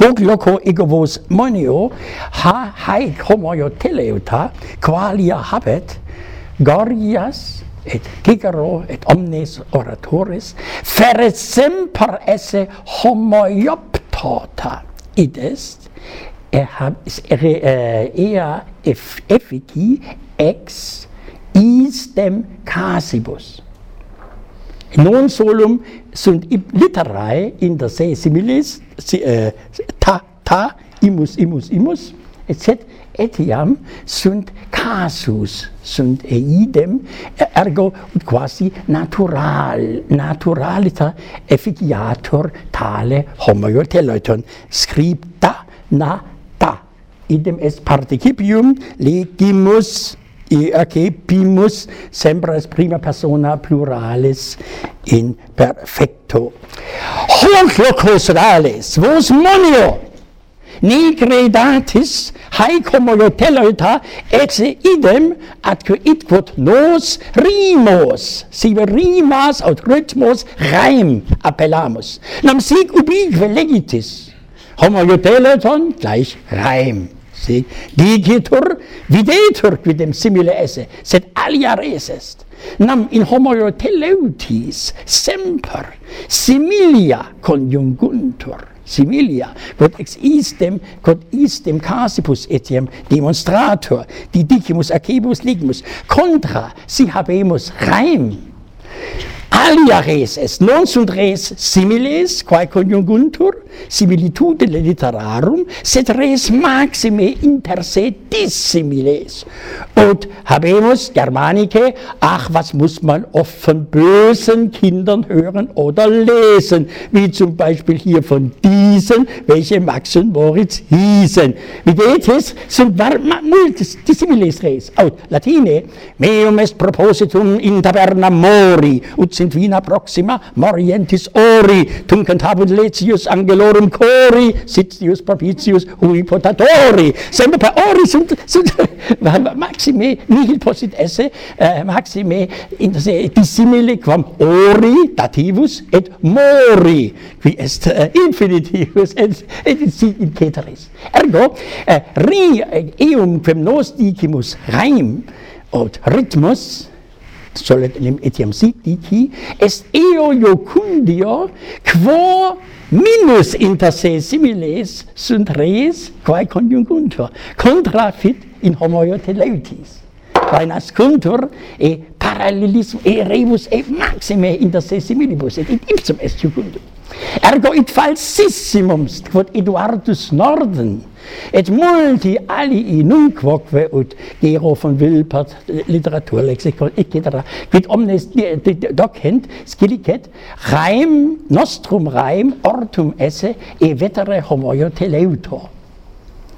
hoc loco ego vos monio ha haec homoio teleuta qualia habet gorias et cicero et omnes oratores feret semper esse homoioptota. Id est er hab is er, ea effici ex istem casibus. Non solum sunt literae in der se similis si, äh, ta ta imus imus imus et etiam sunt casus sunt eidem ergo ut quasi natural naturalita efficiator tale homo teleton scripta na ta. Idem est participium legimus e che pimus sempre es prima persona pluralis in perfecto. Hoc locus rales vos monio, ni credatis haec homolotelata et idem atque idquod nos rimos sive rimas aut rhythmos reim appellamus nam sic ubique legitis homo homolotelaton gleich reim Si? Digitur, videtur quidem simile esse, sed alia res est. Nam in homo teleutis semper similia conjunguntur similia quod ex istem quod istem casibus etiam demonstrator didicimus acebus ligimus contra si habemus reim alia res est non sunt res similes quae conjunguntur similitude literarum sed res maxime inter se dissimiles und habemus germanike ach was muss man oft von bösen kindern hören oder lesen? Wie zum beispiel hier von diesen welche max und moritz hießen. Wie geht es sunt multis dissimiles res? Aut latine meum est propositum in taberna mori ut sunt vina proxima morientis ori tum cantabunt letius angelorum cori sitius propitius hui potatori. Semper ori sunt sunt maxime nihil possit esse eh, maxime in se dissimile quam ori dativus et mori qui est eh, infinitivus et et sit in ceteris. Ergo eh, ri eh, eum quem nos dicimus reim aut rhythmus solet soletem etiam sitici, est eo iocundio, quo minus inter se similes sunt res quae conjunguntur, contrafit in homoio teleutis. Quae nascuntur e parallelism e rebus e maxime inter se similibus, et ipsum est iocundum. Ergo id falsissimums quod Eduardus Norden et multi alii nunquoque ut Gero von Wilpert äh, literaturlexikon etc. quid omnes docent scilicet reim nostrum reim ortum esse e vetere homoio teleutor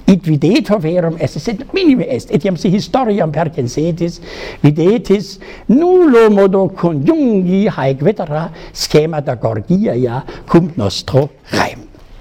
id videtur verum est sed minime est etiam si historiam percensetis videtis nullo modo conjungi haec vetera schema da gorgia cum nostro reim.